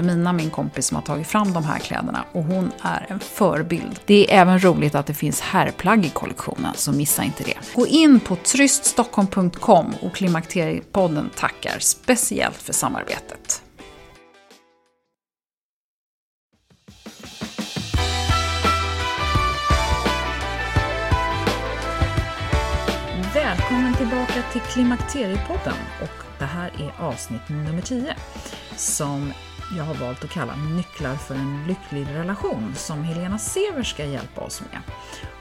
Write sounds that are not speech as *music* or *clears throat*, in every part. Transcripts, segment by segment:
Wilhelmina, min kompis, som har tagit fram de här kläderna och hon är en förebild. Det är även roligt att det finns herrplagg i kollektionen, så missa inte det. Gå in på tryststockholm.com och Klimakteriepodden tackar speciellt för samarbetet. Välkommen tillbaka till Klimakteriepodden och det här är avsnitt nummer 10 som jag har valt att kalla Nycklar för en lycklig relation som Helena Severs ska hjälpa oss med.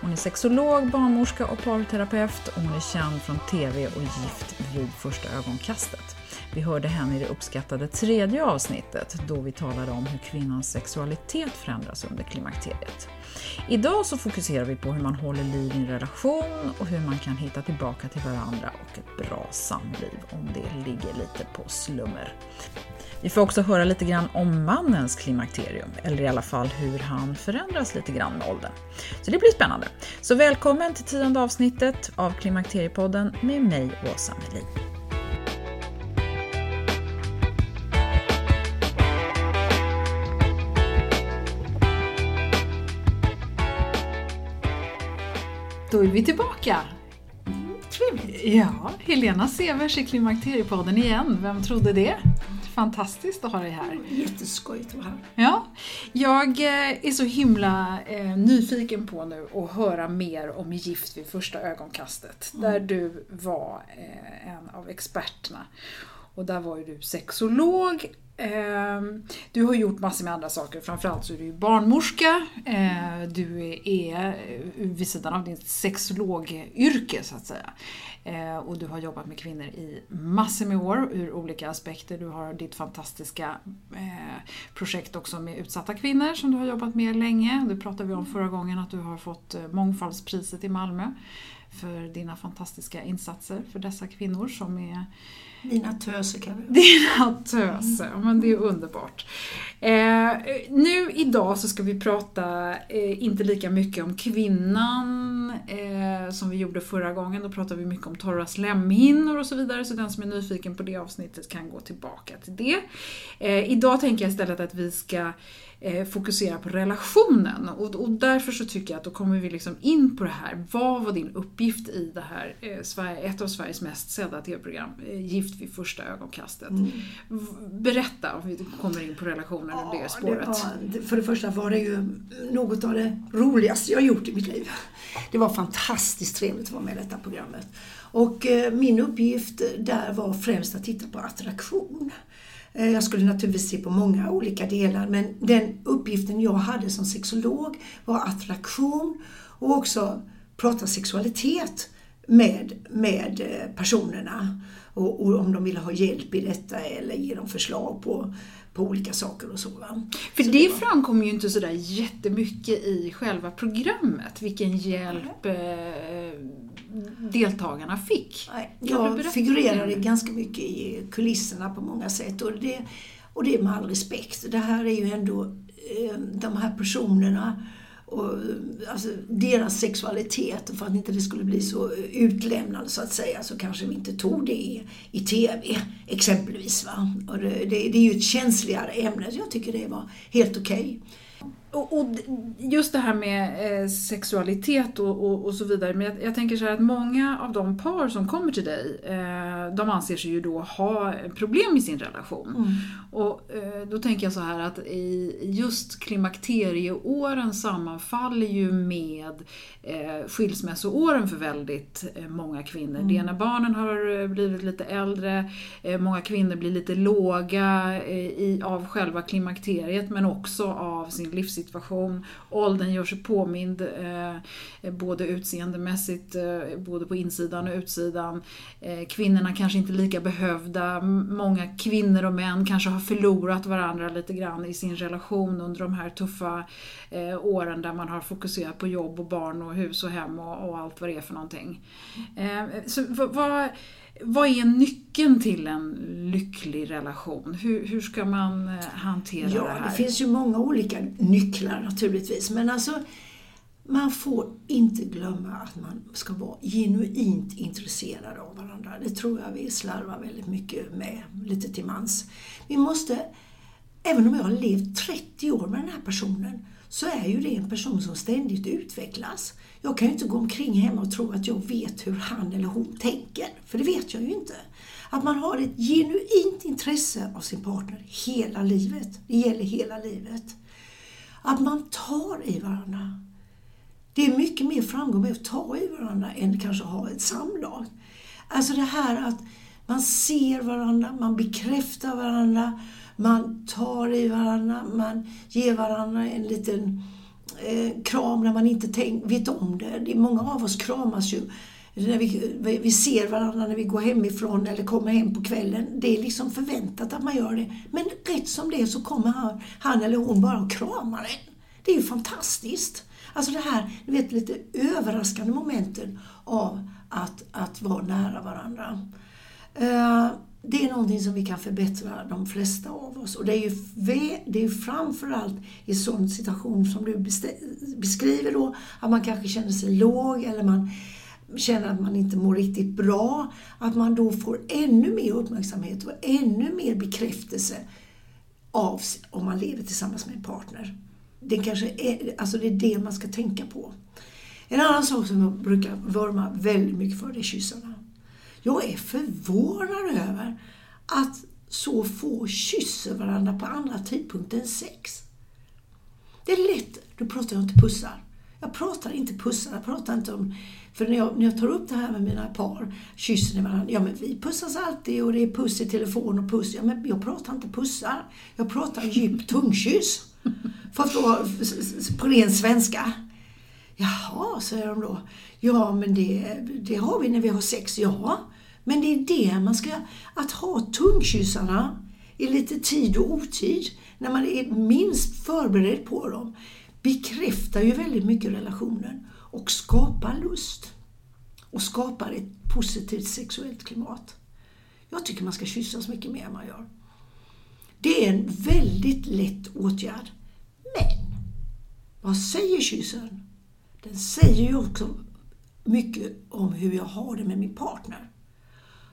Hon är sexolog, barnmorska och parterapeut och hon är känd från TV och Gift vid första ögonkastet. Vi hörde henne i det uppskattade tredje avsnittet då vi talade om hur kvinnans sexualitet förändras under klimakteriet. Idag så fokuserar vi på hur man håller liv i en relation och hur man kan hitta tillbaka till varandra och ett bra samliv om det ligger lite på slummer. Vi får också höra lite grann om mannens klimakterium, eller i alla fall hur han förändras lite grann med åldern. Så det blir spännande. Så välkommen till tionde avsnittet av Klimakteriepodden med mig, Åsa Melin. Då är vi tillbaka! Trevligt. Ja, Helena Severs i Klimakteriepodden igen. Vem trodde det? Fantastiskt att ha dig här. Jätteskojigt att vara här. Ja, jag eh, är så himla eh, nyfiken på nu att höra mer om Gift vid första ögonkastet. Mm. Där du var eh, en av experterna. Och där var ju du sexolog. Eh, du har gjort massor med andra saker. Framförallt så är du ju barnmorska. Eh, du är eh, vid sidan av ditt sexologyrke så att säga. Eh, och du har jobbat med kvinnor i massor med år ur olika aspekter. Du har ditt fantastiska eh, projekt också med utsatta kvinnor som du har jobbat med länge. Det pratade vi om förra gången att du har fått eh, mångfaldspriset i Malmö för dina fantastiska insatser för dessa kvinnor som är dina töser kan vi dina töser, men det är underbart. Eh, nu idag så ska vi prata eh, inte lika mycket om kvinnan eh, som vi gjorde förra gången. Då pratade vi mycket om torra slemhinnor och så vidare. Så den som är nyfiken på det avsnittet kan gå tillbaka till det. Eh, idag tänker jag istället att vi ska eh, fokusera på relationen. Och, och därför så tycker jag att då kommer vi liksom in på det här. Vad var din uppgift i det här, eh, Sverige, ett av Sveriges mest sedda tv-program, eh, Gift vid första ögonkastet. Mm. Berätta om vi kommer in på relationen och det spåret. var, för det första var det ju något av det roligaste jag gjort i mitt liv. Det var fantastiskt trevligt att vara med i detta programmet. Och min uppgift där var främst att titta på attraktion. Eh, Jag skulle naturligtvis se på många olika delar men den uppgiften jag hade som sexolog var attraktion och också prata sexualitet med, med eh, personerna. Och, och om de ville ha hjälp i detta eller ge dem förslag på, på olika saker och så. Va? För så det var- framkommer ju inte sådär jättemycket i själva programmet, vilken hjälp eh, deltagarna fick. Nej, jag figurerade ganska mycket i kulisserna på många sätt och det, och det är med all respekt. Det här är ju ändå eh, de här personerna och alltså, deras sexualitet, för att inte det skulle bli så utlämnande så att säga, så kanske vi inte tog det i, i TV exempelvis. Va? Och det, det, det är ju ett känsligare ämne, så jag tycker det var helt okej. Och, och, just det här med eh, sexualitet och, och, och, så vidare. Men jag, jag, tänker så här att många av de par som kommer till dig, eh, de anser sig ju då ha problem i sin relation. Mm. Och eh, då tänker jag så här att i just klimakterieåren sammanfaller ju med eh, skilsmässoåren för väldigt eh, många kvinnor. Mm. Det är när barnen har blivit lite äldre, eh, många kvinnor blir lite låga eh, i, av själva klimakteriet men också av sin livssituation. Åldern gör sig påmind eh, eh, både utseendemässigt, eh, både på insidan och utsidan. Eh, kvinnorna kanske inte är lika behövda. Många kvinnor och män kanske har förlorat varandra lite grann i sin relation under de här tuffa eh, åren där man har fokuserat på jobb och barn och hus och hem och, och allt vad det är för någonting. Eh, så vad, vad är nyckeln till en lycklig relation? Hur, hur ska man eh, hantera ja, det här? Det finns ju många olika nycklar naturligtvis. Men alltså, man får inte glömma att man ska vara genuint intresserad av varandra. Det tror jag vi slarvar väldigt mycket med, lite till mans. Vi måste, även om jag har levt 30 år med den här personen, så är ju det en person som ständigt utvecklas. Jag kan ju inte gå omkring hemma och tro att jag vet hur han eller hon tänker, för det vet jag ju inte. Att man har ett genuint intresse av sin partner hela livet. Det gäller hela livet. Att man tar i varandra. Det är mycket mer framgång med att ta i varandra än kanske ha ett samlag. Alltså det här att man ser varandra, man bekräftar varandra, man tar i varandra, man ger varandra en liten eh, kram när man inte tänk, vet om det. det. Många av oss kramas ju när vi, vi ser varandra när vi går hemifrån eller kommer hem på kvällen. Det är liksom förväntat att man gör det. Men rätt som det så kommer han, han eller hon bara och kramar en. Det är ju fantastiskt. Alltså det här ni vet, lite överraskande momenten av att, att vara nära varandra. Uh, det är någonting som vi kan förbättra de flesta av oss. Och det är ju det är framförallt i sån situation som du beskriver då, att man kanske känner sig låg eller man känner att man inte mår riktigt bra. Att man då får ännu mer uppmärksamhet och ännu mer bekräftelse av om man lever tillsammans med en partner. Det, kanske är, alltså det är det man ska tänka på. En annan sak som jag brukar vurma väldigt mycket för, det är kyssarna. Jag är förvånad över att så få kysser varandra på andra tidpunkter än sex. Det är lätt, då pratar jag inte pussar. Jag pratar inte pussar, jag pratar inte om... För när jag, när jag tar upp det här med mina par, kysser ni varandra? Ja men vi pussas alltid och det är puss i telefon och puss. Ja men jag pratar inte pussar. Jag pratar djup tungkyss. För att vara på ren svenska. Jaha, säger de då. Ja, men det, det har vi när vi har sex. Ja, men det är det man ska... Att ha tungkyssarna i lite tid och otid, när man är minst förberedd på dem, bekräftar ju väldigt mycket relationen och skapar lust. Och skapar ett positivt sexuellt klimat. Jag tycker man ska kyssas mycket mer än man gör. Det är en väldigt lätt åtgärd. Men, vad säger kyssen? Den säger ju också mycket om hur jag har det med min partner.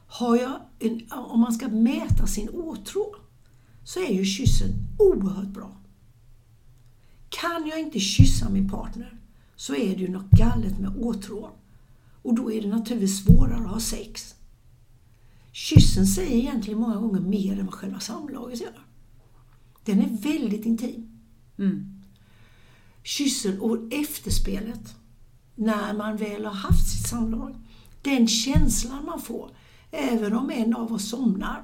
Har jag en, om man ska mäta sin åtrå så är ju kyssen oerhört bra. Kan jag inte kyssa min partner så är det ju något galet med åtrån. Och då är det naturligtvis svårare att ha sex. Kyssen säger egentligen många gånger mer än vad själva samlaget gör. Den är väldigt intim. Mm. Kyssen och efterspelet, när man väl har haft sitt samlag, den känslan man får, även om en av oss somnar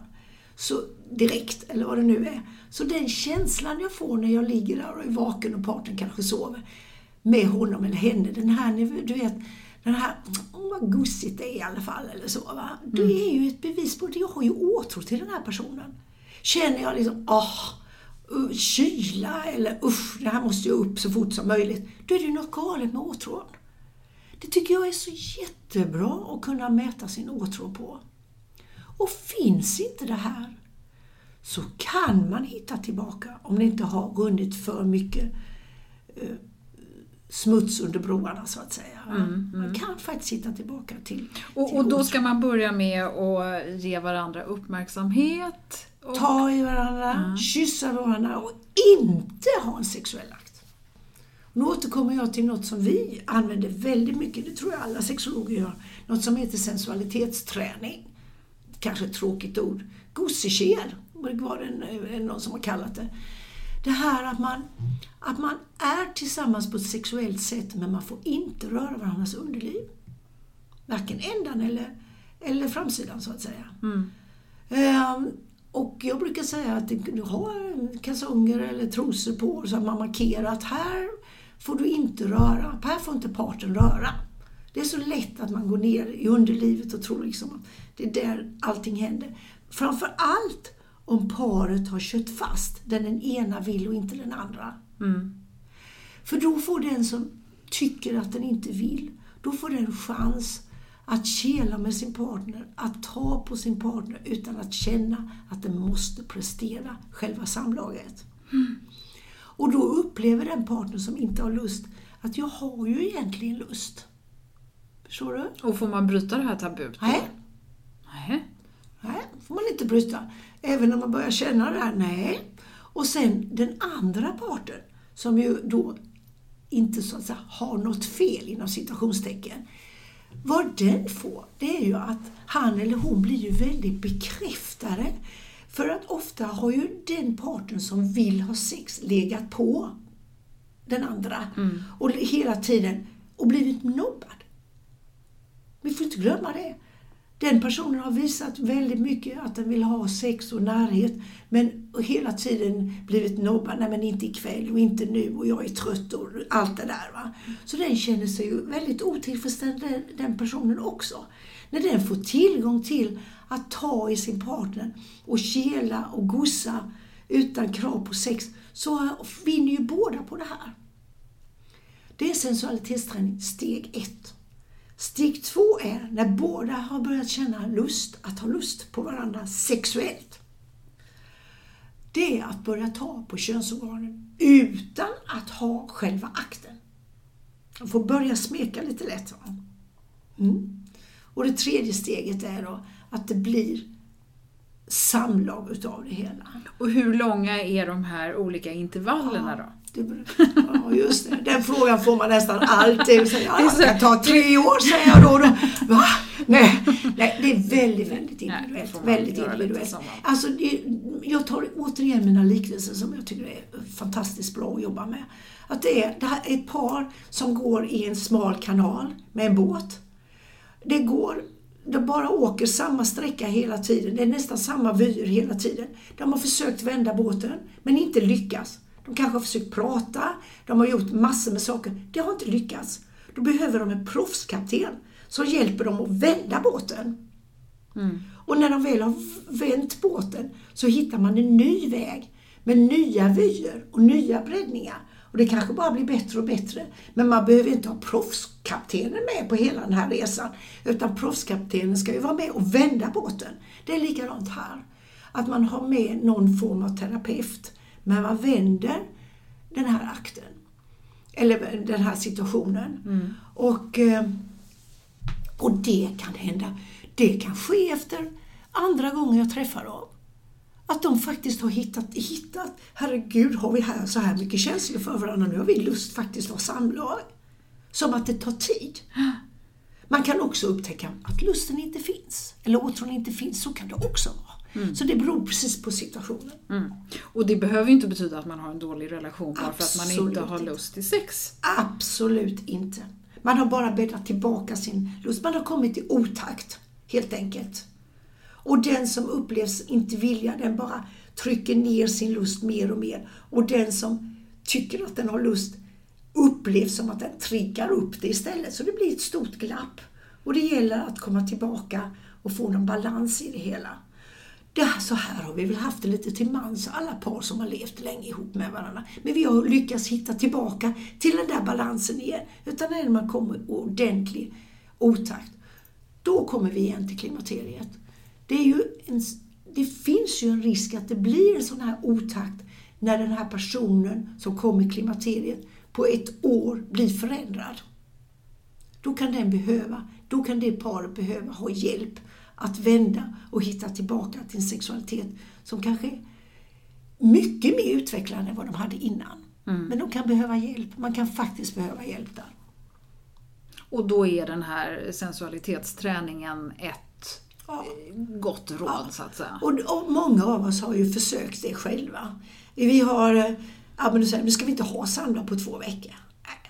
så direkt, eller vad det nu är. Så den känslan jag får när jag ligger där och är vaken och parten kanske sover med honom eller henne, den här, du vet, den här, oh, vad gussigt det är i alla fall, eller så. Va? Det mm. är ju ett bevis på att jag har ju åtrå till den här personen. Känner jag liksom, åh, oh, kyla eller usch, det här måste jag upp så fort som möjligt. Då är det ju något galet med åtrån. Det tycker jag är så jättebra att kunna mäta sin åtrå på. Och finns inte det här så kan man hitta tillbaka om det inte har runnit för mycket eh, smuts under broarna så att säga. Mm, mm. Man kan faktiskt hitta tillbaka till, och, till och då ska man börja med att ge varandra uppmärksamhet? Och... Ta i varandra, mm. kyssa varandra och inte ha en sexuell akt. Nu återkommer jag till något som vi använder väldigt mycket, det tror jag alla sexologer gör, något som heter sensualitetsträning. Kanske ett tråkigt ord. Gossekel var det någon som har kallat det. Det här att man, att man är tillsammans på ett sexuellt sätt men man får inte röra varandras underliv. Varken ändan eller, eller framsidan så att säga. Mm. Um, och jag brukar säga att du har kalsonger eller trosor på så att man markerar att här får du inte röra, här får inte parten röra. Det är så lätt att man går ner i underlivet och tror liksom att det är där allting händer. Framför allt om paret har kört fast, där den ena vill och inte den andra. Mm. För då får den som tycker att den inte vill, då får den chans att kela med sin partner, att ta på sin partner utan att känna att den måste prestera själva samlaget. Mm. Och då upplever den partner som inte har lust att jag har ju egentligen lust. Förstår du? Och får man bryta det här tabut? Nej. Nej. Nej, får man inte bryta. Även när man börjar känna det här, nej. Och sen den andra parten, som ju då inte så att säga har något fel inom citationstecken. Vad den får, det är ju att han eller hon blir ju väldigt bekräftare. För att ofta har ju den parten som vill ha sex legat på den andra mm. och hela tiden och blivit nobbad. Vi får inte glömma det. Den personen har visat väldigt mycket att den vill ha sex och närhet men hela tiden blivit nobbad. Nej men inte ikväll och inte nu och jag är trött och allt det där. Va? Så den känner sig ju väldigt otillfredsställd den personen också. När den får tillgång till att ta i sin partner och kela och gossa utan krav på sex så vinner ju båda på det här. Det är sensualitetsträning steg ett. Steg två är när båda har börjat känna lust, att ha lust på varandra sexuellt. Det är att börja ta på könsorganen utan att ha själva akten. Man får börja smeka lite lätt. Mm. Och det tredje steget är då att det blir samlag utav det hela. Och hur långa är de här olika intervallerna ja. då? Det, ja, just det. Den frågan får man nästan alltid. Så, ja, det kan ta tre år, säger jag då. då. Va? Nej, nej, det är väldigt, väldigt individuellt. Nej, väldigt individuellt. Alltså, jag tar återigen mina liknelser som jag tycker är fantastiskt bra att jobba med. Att det är, det här är ett par som går i en smal kanal med en båt. Det går de bara åker samma sträcka hela tiden. Det är nästan samma vyer hela tiden. De har försökt vända båten, men inte lyckats. De kanske har försökt prata, de har gjort massor med saker. Det har inte lyckats. Då behöver de en proffskapten som hjälper dem att vända båten. Mm. Och när de väl har vänt båten så hittar man en ny väg med nya vyer och nya breddningar. Och det kanske bara blir bättre och bättre. Men man behöver inte ha proffskaptenen med på hela den här resan. Utan proffskaptenen ska ju vara med och vända båten. Det är likadant här. Att man har med någon form av terapeut men man vänder den här akten. Eller den här situationen. Mm. Och, eh, och det kan hända. Det kan ske efter andra gången jag träffar dem. Att de faktiskt har hittat, hittat, herregud har vi här så här mycket känslor för varandra, nu har vi lust faktiskt att ha samlag. Som att det tar tid. Man kan också upptäcka att lusten inte finns, eller åtrån inte finns, så kan det också vara. Mm. Så det beror precis på situationen. Mm. Och det behöver ju inte betyda att man har en dålig relation bara för att man inte har lust till sex. Absolut inte. Man har bara bäddat tillbaka sin lust. Man har kommit i otakt, helt enkelt. Och den som upplevs inte vilja, den bara trycker ner sin lust mer och mer. Och den som tycker att den har lust upplevs som att den triggar upp det istället. Så det blir ett stort glapp. Och det gäller att komma tillbaka och få någon balans i det hela. Det, så här har vi väl haft det lite till mans, alla par som har levt länge ihop med varandra. Men vi har lyckats hitta tillbaka till den där balansen igen. Utan när man kommer i ordentlig otakt, då kommer vi igen till klimakteriet. Det, är ju en, det finns ju en risk att det blir en sån här otakt när den här personen som kommer i klimakteriet på ett år blir förändrad. Då kan den behöva, då kan det paret behöva ha hjälp att vända och hitta tillbaka till en sexualitet som kanske är mycket mer utvecklad än vad de hade innan. Mm. Men de kan behöva hjälp. Man kan faktiskt behöva hjälp där. Och då är den här sensualitetsträningen ett ja. gott råd ja. så att säga. Och, och, många av oss har ju försökt det själva. Vi har, eh, ja men nu ska vi inte ha samlag på två veckor.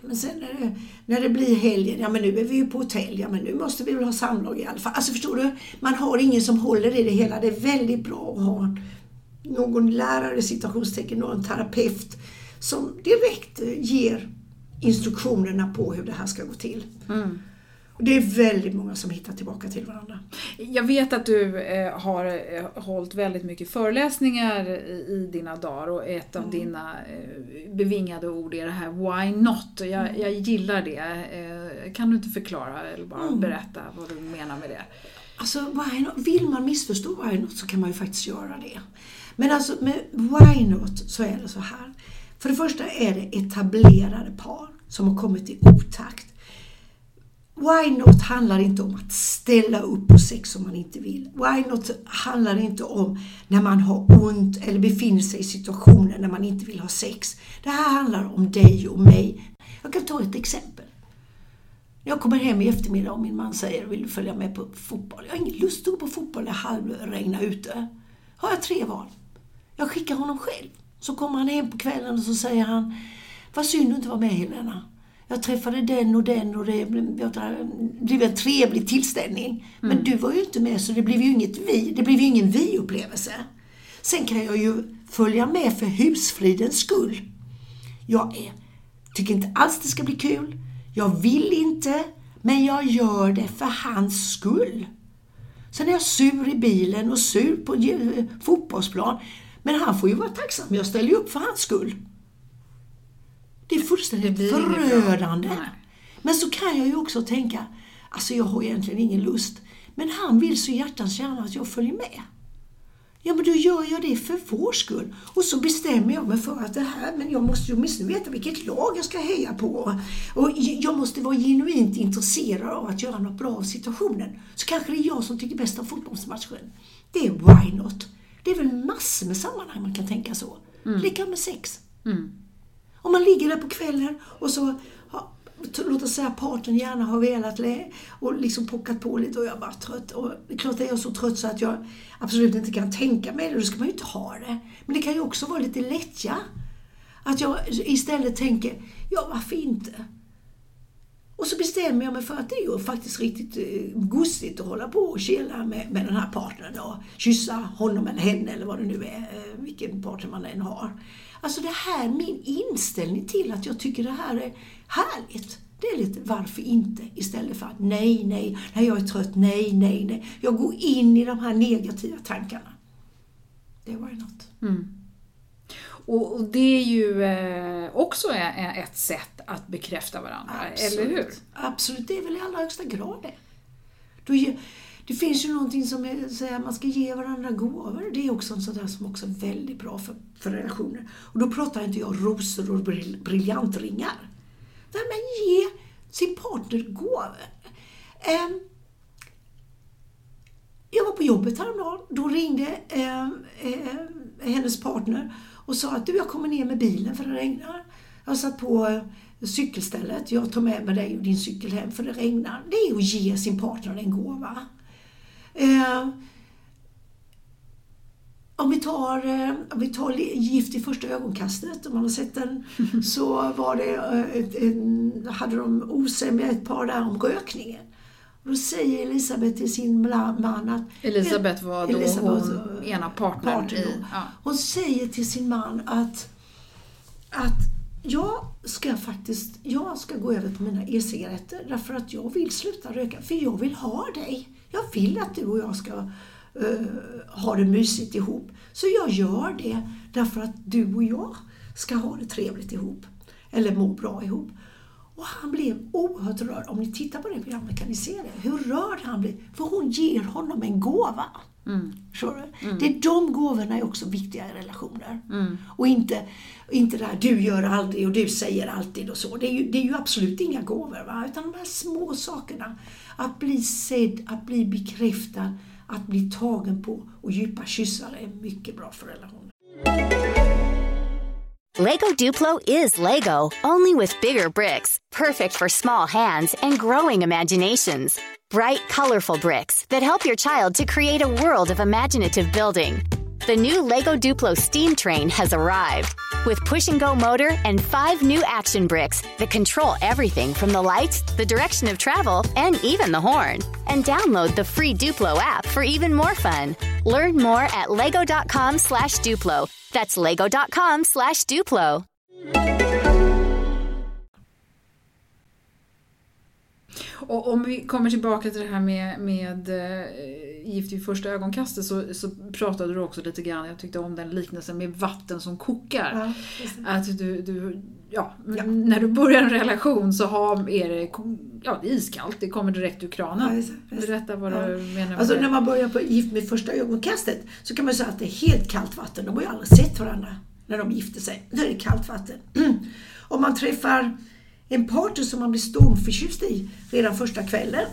Men sen när det, när det blir helgen, ja men nu är vi ju på hotell, ja men nu måste vi väl ha samlag i alla fall. Alltså förstår du? Man har ingen som håller i det hela. Det är väldigt bra att ha någon lärare, situationstecken, någon terapeut som direkt ger instruktionerna på hur det här ska gå till. Mm. Och det är väldigt många som hittar tillbaka till varandra. Jag vet att du eh, har eh, hållit väldigt mycket föreläsningar i, dina dagar och ett av mm. dina eh, bevingade ord är det här Why not? Jag, mm. jag gillar det. Eh, kan du inte förklara eller bara mm. berätta vad du menar med det? Alltså, why not? vill man missförstå why not så kan man ju faktiskt göra det. Men alltså med why not så är det så här. För det första är det etablerade par som har kommit i otakt. Why not handlar inte om att ställa upp på sex om man inte vill. Why not handlar inte om när man har ont eller befinner sig i situationer när man inte vill ha sex. Det här handlar om dig och mig. Jag kan ta ett exempel. Jag kommer hem i eftermiddag och min man säger vill du följa med på fotboll? Jag har ingen lust att gå på fotboll när halvregnar ute. Har jag tre val. Jag skickar honom själv. Så kommer han hem på kvällen och så säger han Vad synd du inte var med Helena. Jag träffade den och den och det blev en trevlig tillställning. Mm. Men du var ju inte med så det blev ju, inget vi, det blev ju ingen vi-upplevelse. Sen kan jag ju följa med för husfridens skull. Jag är, tycker inte alls det ska bli kul. Jag vill inte, men jag gör det för hans skull. Sen är jag sur i bilen och sur på fotbollsplan. Men han får ju vara tacksam, jag ställer ju upp för hans skull. Det är fullständigt det förödande. Men så kan jag ju också tänka, alltså jag har egentligen ingen lust, men han vill så hjärtans gärna att jag följer med. Ja, men då gör jag det för vår skull. Och så bestämmer jag mig för att det här, men jag måste ju åtminstone veta vilket lag jag ska heja på. Och jag måste vara genuint intresserad av att göra något bra av situationen. Så kanske det är jag som tycker bäst om fotbollsmatchen. Det är why not? Det är väl massor med sammanhang man kan tänka så. Mm. Lika med sex. Mm. Om man ligger där på kvällen och så låt oss säga parten gärna har velat och liksom pockat på lite och jag är bara trött. Och det är klart är jag så trött så att jag absolut inte kan tänka mig det, då ska man ju inte ha det. Men det kan ju också vara lite lättja. Att jag istället tänker, ja varför inte? Och så bestämmer jag mig för att det är ju faktiskt riktigt eh, gosigt att hålla på och chilla med, med den här partnern och kyssa honom eller henne eller vad det nu är, eh, vilken partner man än har. Alltså det här, min inställning till att jag tycker det här är härligt. Det är lite varför inte istället för att nej, nej, när jag är trött, nej, nej, nej. Jag går in i de här negativa tankarna. Det var ju något. Mm. Och, och, det är ju eh, också ett sätt att bekräfta varandra, Absolut. eller hur? Absolut, det är väl i allra högsta grad det. Det finns ju någonting som är, att man ska ge varandra gåvor. Det är också en sån där som också är väldigt bra för, för relationer. Och då pratar inte jag rosor och briljantringar. Nej, men ge sin partner gåvor. Eh, jag var på jobbet häromdagen. Då ringde eh, eh, hennes partner och sa att du, jag kommer ner med bilen för det regnar. Jag satt på cykelstället. Jag tar med mig dig och din cykel hem för det regnar. Det är att ge sin partner en gåva. Eh, om vi tar, eh, om vi tar Gift i första ögonkastet, om man har sett den, *laughs* så var det eh, ett, en, hade de osämja ett par där om rökningen. Och då säger Elisabeth till sin man att... Elisabeth var då Elisabeth, hon, ena partnern. partnern i, ja. Hon säger till sin man att, att jag ska faktiskt jag ska gå över på mina e-cigaretter därför att jag vill sluta röka, för jag vill ha dig. Jag vill att du och jag ska uh, ha det mysigt ihop. Så jag gör det därför att du och jag ska ha det trevligt ihop. Eller må bra ihop. Och han blev oerhört rörd. Om ni tittar på det programmet kan ni se det. Hur rörd han blir. För hon ger honom en gåva. Mm. Mm. Det är de gåvorna är också viktiga i relationer. Mm. Och inte, inte det här du gör aldrig och du säger alltid och så. Det är ju, det är ju absolut inga gåvor. Va? Utan de här små sakerna. Att bli sedd, att bli bekräftad, att bli tagen på och djupa kyssar är mycket bra för relationer. Lego Duplo is Lego, only with bigger bricks, perfect for small hands and growing imaginations. Bright, colorful bricks that help your child to create a world of imaginative building. The new Lego Duplo steam train has arrived with push and go motor and five new action bricks that control everything from the lights, the direction of travel, and even the horn. And download the free Duplo app for even more fun. Learn more at lego.com slash Duplo. That's lego.com slash Duplo. Och om vi kommer tillbaka till det här med, med eh, gift vid första ögonkastet så, så pratade du också lite grann, jag tyckte om den liknelsen med vatten som kokar. Ja, just. Att du, du ja, Ja. när du börjar en relation så har, är det, ja, det är iskallt, det kommer direkt ur Ja, kranen. just det, just det. Berätta vad Ja. du menar med Alltså det. när man börjar på Gift med första ögonkastet så kan man säga att det är helt kallt vatten. De har ju aldrig sett varandra när de gifter sig. Då är det kallt vatten. *clears throat* Om man träffar en partner som man blir stormförtjust i redan första kvällen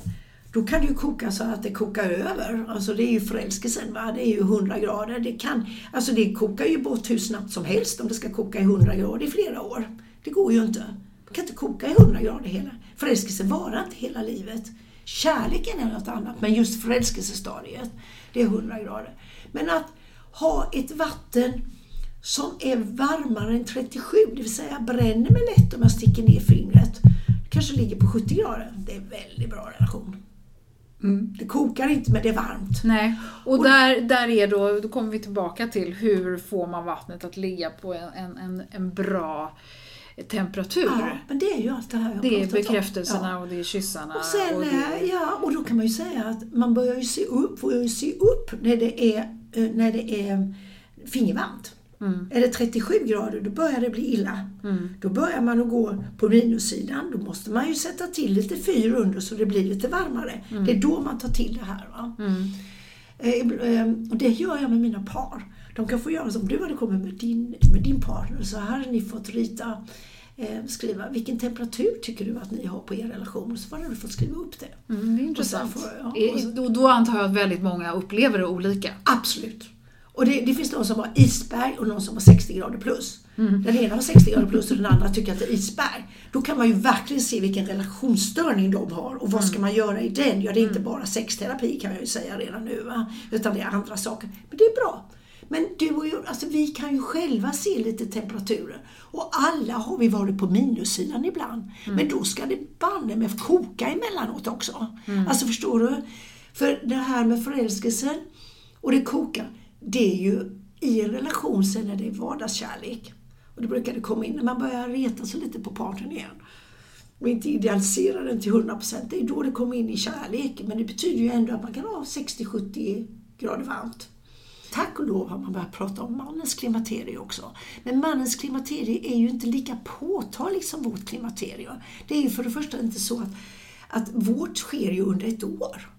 då kan det ju koka så att det kokar över. Alltså det är ju förälskelsen, va? det är ju 100 grader. Det, kan, alltså det kokar ju bort hur snabbt som helst om det ska koka i 100 grader i flera år. Det går ju inte. Man kan inte koka i 100 grader hela. Förälskelsen varar inte hela livet. Kärleken är något annat, men just förälskelsestadiet, det är 100 grader. Men att ha ett vatten som är varmare än 37, det vill säga bränner mig lätt om jag sticker ner fingret. Det kanske ligger på 70 grader. Det är en väldigt bra relation. Mm. Det kokar inte, men det är varmt. Nej, och där, där är då, då kommer vi tillbaka till hur får man vattnet att ligga på en, en, en, bra temperatur. Ja, men det är ju allt det här jag Det är bekräftelserna Ja. och det är kyssarna. Och sen, och det, eh, ja, och då kan man ju säga att man börjar ju se upp, får ju se upp när det är, eh, när det är fingervarmt. Mm. Är det 37 grader, då börjar det bli illa. Mm. Då börjar man att gå på minussidan. Då måste man ju sätta till lite fyr under så det blir lite varmare. Det är då man tar till det här. Mm. Eh, eh, Och det gör jag med mina par. De kan få göra som du hade kommit med din, med din partner. Så här hade ni fått rita, eh, skriva vilken temperatur tycker du att ni har på er relation? Så hade du fått skriva upp det. Mm, det är intressant. får- ja, och så- då, då antar jag att väldigt många upplever det olika. Absolut. Och det, det finns någon som har isberg och någon som har 60 grader plus. Den ena har 60 grader plus och den andra tycker att det är isberg. Då kan man ju verkligen se vilken relationsstörning de har och vad ska man göra i den? Ja, det är inte bara sexterapi kan jag ju säga redan nu, va? utan det är andra saker. Men det är bra. Men du och jag, alltså vi kan ju själva se lite temperaturer. Och alla har vi varit på minussidan ibland. Men då ska det banne med koka emellanåt också. Alltså förstår du? För det här med förälskelsen och det kokar, det är ju i en relation sen när det är vardagskärlek. Och det brukar det komma in när man börjar reta sig lite på partnern igen. Och inte idealisera den till 100%. Det är då det kommer in i kärlek. Men det betyder ju ändå att man kan ha 60-70 grader varmt. Tack och lov har man börjat prata om mannens klimakterie också. Men mannens klimakterie är ju inte lika påtagligt som vårt klimakterium. Det är ju för det första inte så att, att vårt sker ju under ett år.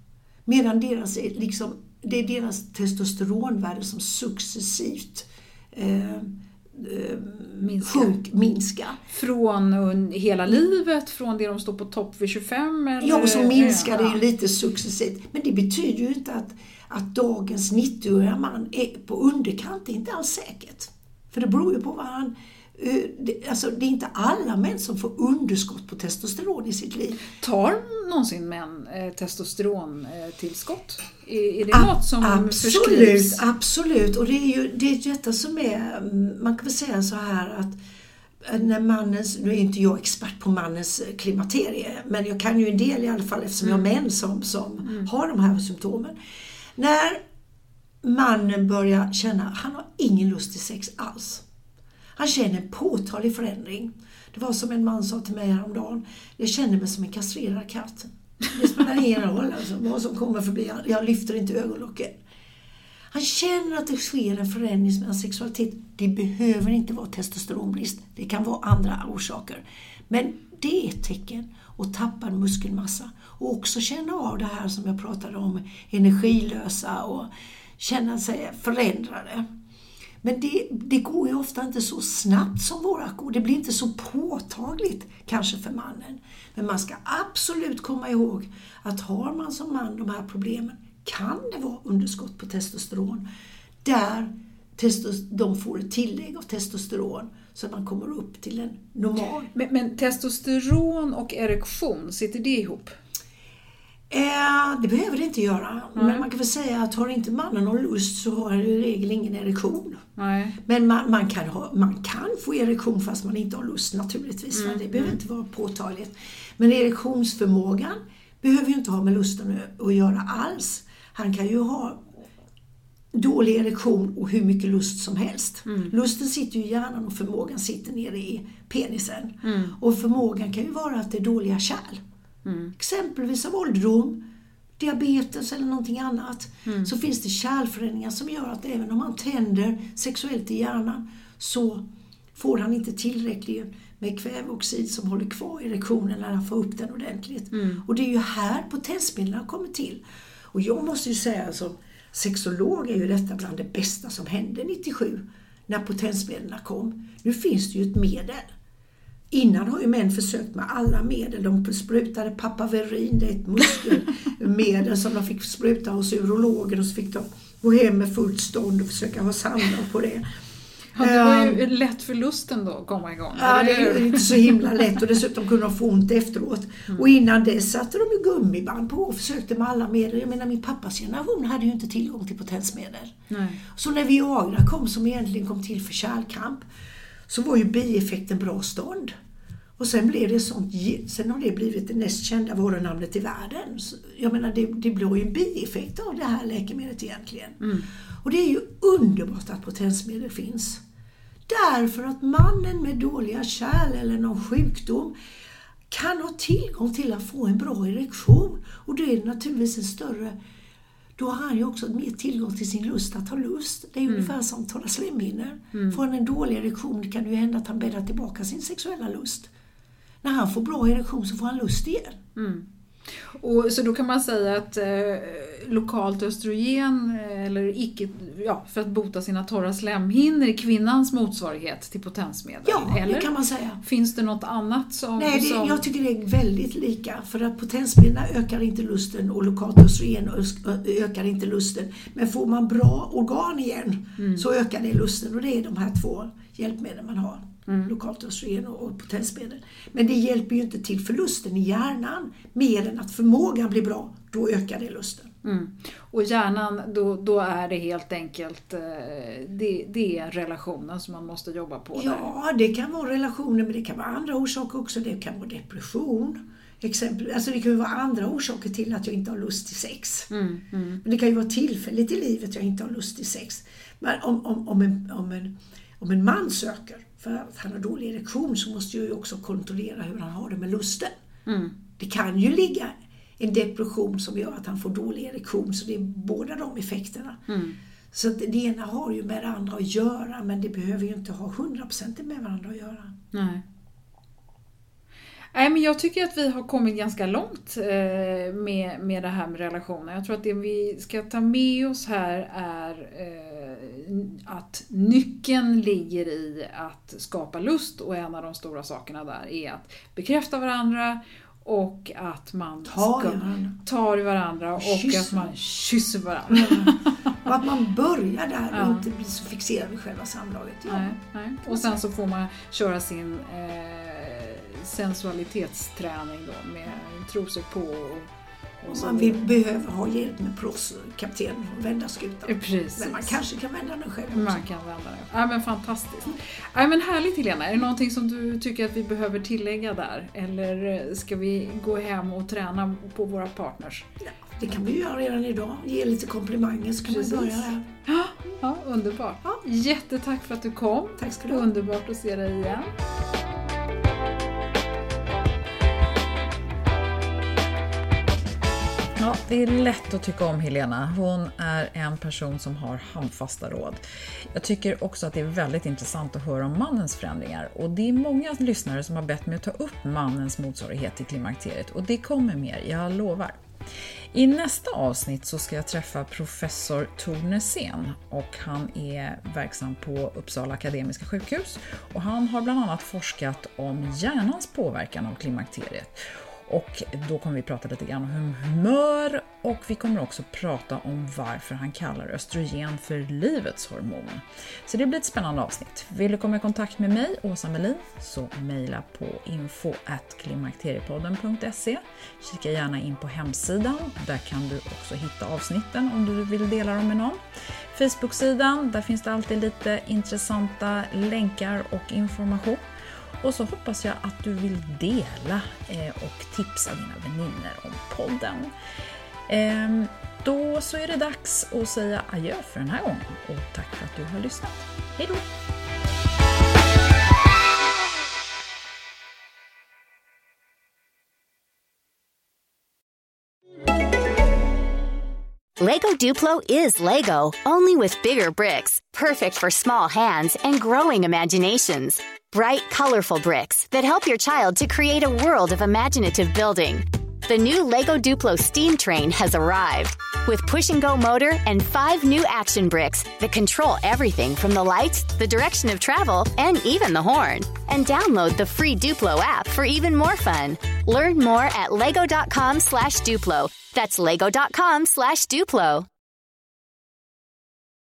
Medan deras är liksom, det är deras testosteronvärde som successivt eh, eh, Minskar. sjunk, minskar. Från hela livet, från det de står på topp vid 25? Eller? Ja, och så minskar det ju lite successivt. Men det betyder ju inte att, att dagens 90-åriga man är på underkant. Det är inte alls säkert. För det beror ju på vad han... eh, det, alltså, det är inte alla män som får underskott på testosteron i sitt liv. Tar någonsin män eh, testosterontillskott? Är, är det något som absolut, förskrivs? absolut. Och det är ju det är detta som är... mm, Man kan väl säga så här att eh, när mannens, nu är inte jag expert på mannens eh, klimakterie, men jag kan ju en del i alla fall eftersom jag har män som, som har de här symptomen. När mannen börjar känna, han har ingen lust till sex alls. Han känner en påtaglig förändring. Det var som en man sa till mig häromdagen, jag känner mig som en kastrerad katt. Det spelar ingen roll alltså, vad som kommer förbi, jag lyfter inte ögonlocken. Han känner att det sker en förändring med hans sexualitet. Det behöver inte vara testosteronbrist, det kan vara andra orsaker. Men det är ett tecken och tappad muskelmassa. Och också känna av det här som jag pratade om, energilösa och känna sig förändrade. Men det, det går ju ofta inte så snabbt som våra går. Det blir inte så påtagligt kanske för mannen. Men man ska absolut komma ihåg att har man som man de här problemen kan det vara underskott på testosteron där testos, de får ett tillägg av testosteron så att man kommer upp till en normal. Men, men testosteron och erektion, sitter det ihop? Eh, det behöver det inte göra. Men man kan väl säga att har inte mannen någon lust så har han i regel ingen erektion. Nej. Men man, man, kan ha, man kan få erektion fast man inte har lust naturligtvis. va? Det behöver inte vara påtagligt. Men erektionsförmågan behöver ju inte ha med lusten att- göra alls. Han kan ju ha dålig erektion och hur mycket lust som helst. Lusten sitter ju i hjärnan och förmågan sitter nere i penisen. Och förmågan kan ju vara att det är dåliga kärl. Exempelvis av ålderdom, diabetes eller någonting annat. Så finns det kärlförändringar som gör att även om man tänder sexuellt i hjärnan så får han inte tillräckligt med kväveoxid som håller kvar erektionen när han får upp den ordentligt. Och det är ju här potensmedlen kommit till. Och jag måste ju säga som sexolog är ju detta bland det bästa som hände 97 när potensmedlen kom. Nu finns det ju ett medel. Innan har ju män försökt med alla medel. De sprutade papaverin, det är ett muskelmedel som de fick spruta hos urologen och så fick de gå hem med fullt stånd och försöka ha samlag på det. Ja, det var ju Ehm, lätt för lusten då att komma igång. Ja, det är inte så himla lätt och dessutom kunde de få ont efteråt. Och innan det satte de ju gummiband på och försökte med alla medel. Jag menar min pappas generation hade ju inte tillgång till potensmedel. Nej. Så när Viagra kom, som egentligen kom till för kärlkamp, så var ju bieffekten bra stånd. Och sen blev det sånt, sen har det blivit det näst kända varunamnet i världen. Så Jag menar det, det blir ju en bieffekt av det här läkemedlet egentligen. Och det är ju underbart att potensmedel finns. Därför att mannen med dåliga kärl eller någon sjukdom kan ha tillgång till att få en bra erektion. Och då är det naturligtvis en större då har han ju också mer tillgång till sin lust att ha lust. Det är Mm. ungefär som torra slemhinnor. Får han en dålig erektion kan det ju hända att han bäddar tillbaka sin sexuella lust. När han får bra erektion så får han lust igen. Och, så då kan man säga att eh, lokalt östrogen, eh, eller icke, ja, för att bota sina torra slemhinnor, är kvinnans motsvarighet till potensmedel? Ja, eller? det kan man säga. Finns det något annat som... Nej, det, som... jag tycker det är väldigt lika. För att potensmedlen ökar inte lusten och lokalt östrogen ökar inte lusten. Men får man bra organ igen så ökar det lusten och det är de här två hjälpmedlen man har. Lokalt östrogen och och potensmedel. Men det hjälper ju inte till förlusten i hjärnan mer än att förmågan blir bra. Då ökar det lusten. Mm. Och hjärnan, då, då är det helt enkelt eh, det, det är relationen som man måste jobba på där. Ja, det kan vara relationer men det kan vara andra orsaker också. Det kan vara depression. Exempel, alltså det kan ju vara andra orsaker till att jag inte har lust till sex. Mm, mm. Men det kan ju vara tillfälligt i livet jag inte har lust till sex. Men om, om, om, en, om, en, om en man söker för att han har dålig erektion så måste jag ju också kontrollera hur han har det med lusten. Mm. Det kan ju ligga en depression som gör att han får dålig erektion så det är båda de effekterna. Mm. Så det ena har ju med det andra att göra men det behöver ju inte ha 100% med varandra att göra. Nej. Nej, men jag tycker att vi har kommit ganska långt eh, med, med det här med relationer. Jag tror att det vi ska ta med oss här är eh, att nyckeln ligger i att skapa lust och en av de stora sakerna där är att bekräfta varandra och att man Ta i ska- varandra. tar i varandra och Kyss att man kysser varandra. Och att man börjar där och Ja. inte blir så fixerad vid själva samlaget. Ja. Nej, nej. Och sen så får man köra sin eh, sensualitetsträning då med trosor på och, och man vill, behöver ha hjälp med proffskapten och vända skutan. Eh, Precis. Men man kanske kan vända den själv också. Man kan vända det. Ja, men fantastiskt. Ja, men härligt Helena. Är det någonting som du tycker att vi behöver tillägga där? Eller eh, ska vi gå hem och träna på våra partners? Ja, det kan vi göra redan idag. Ge lite komplimanger så kan Precis. man börja där. Ja, ja underbart. Ja. Jättetack för att du kom. Tack ska du ha. Underbart att se dig igen. Ja, det är lätt att tycka om Helena. Hon är en person som har handfasta råd. Jag tycker också att det är väldigt intressant att höra om mannens förändringar och det är många lyssnare som har bett mig att ta upp mannens motsvarighet till klimakteriet och det kommer mer, jag lovar. I nästa avsnitt så ska jag träffa professor Tor Nässén och han är verksam på Uppsala Akademiska sjukhus och han har bland annat forskat om hjärnans påverkan av klimakteriet. Och då kommer vi prata lite grann om humör och vi kommer också prata om varför han kallar östrogen för livets hormon. Så det blir ett spännande avsnitt. Vill du komma i kontakt med mig, Åsa Melin, så mejla på info.klimakteriepodden.se. Kika gärna in på hemsidan, där kan du också hitta avsnitten om du vill dela dem med någon. Facebook-sidan, där finns det alltid lite intressanta länkar och information. Och så hoppas jag att du vill dela eh, och tipsa dina vänner om podden. Ehm, då så är det dags att säga adjö för den här gången och tack för att du har lyssnat. Hej då! Lego Duplo is Lego, only with bigger bricks, perfect for small hands and growing imaginations. Bright, colorful bricks that help your child to create a world of imaginative building. The new Lego Duplo steam train has arrived with push and go motor and five new action bricks that control everything from the lights, the direction of travel, and even the horn. And download the free Duplo app for even more fun. Learn more at lego.com slash Duplo. That's lego.com slash Duplo.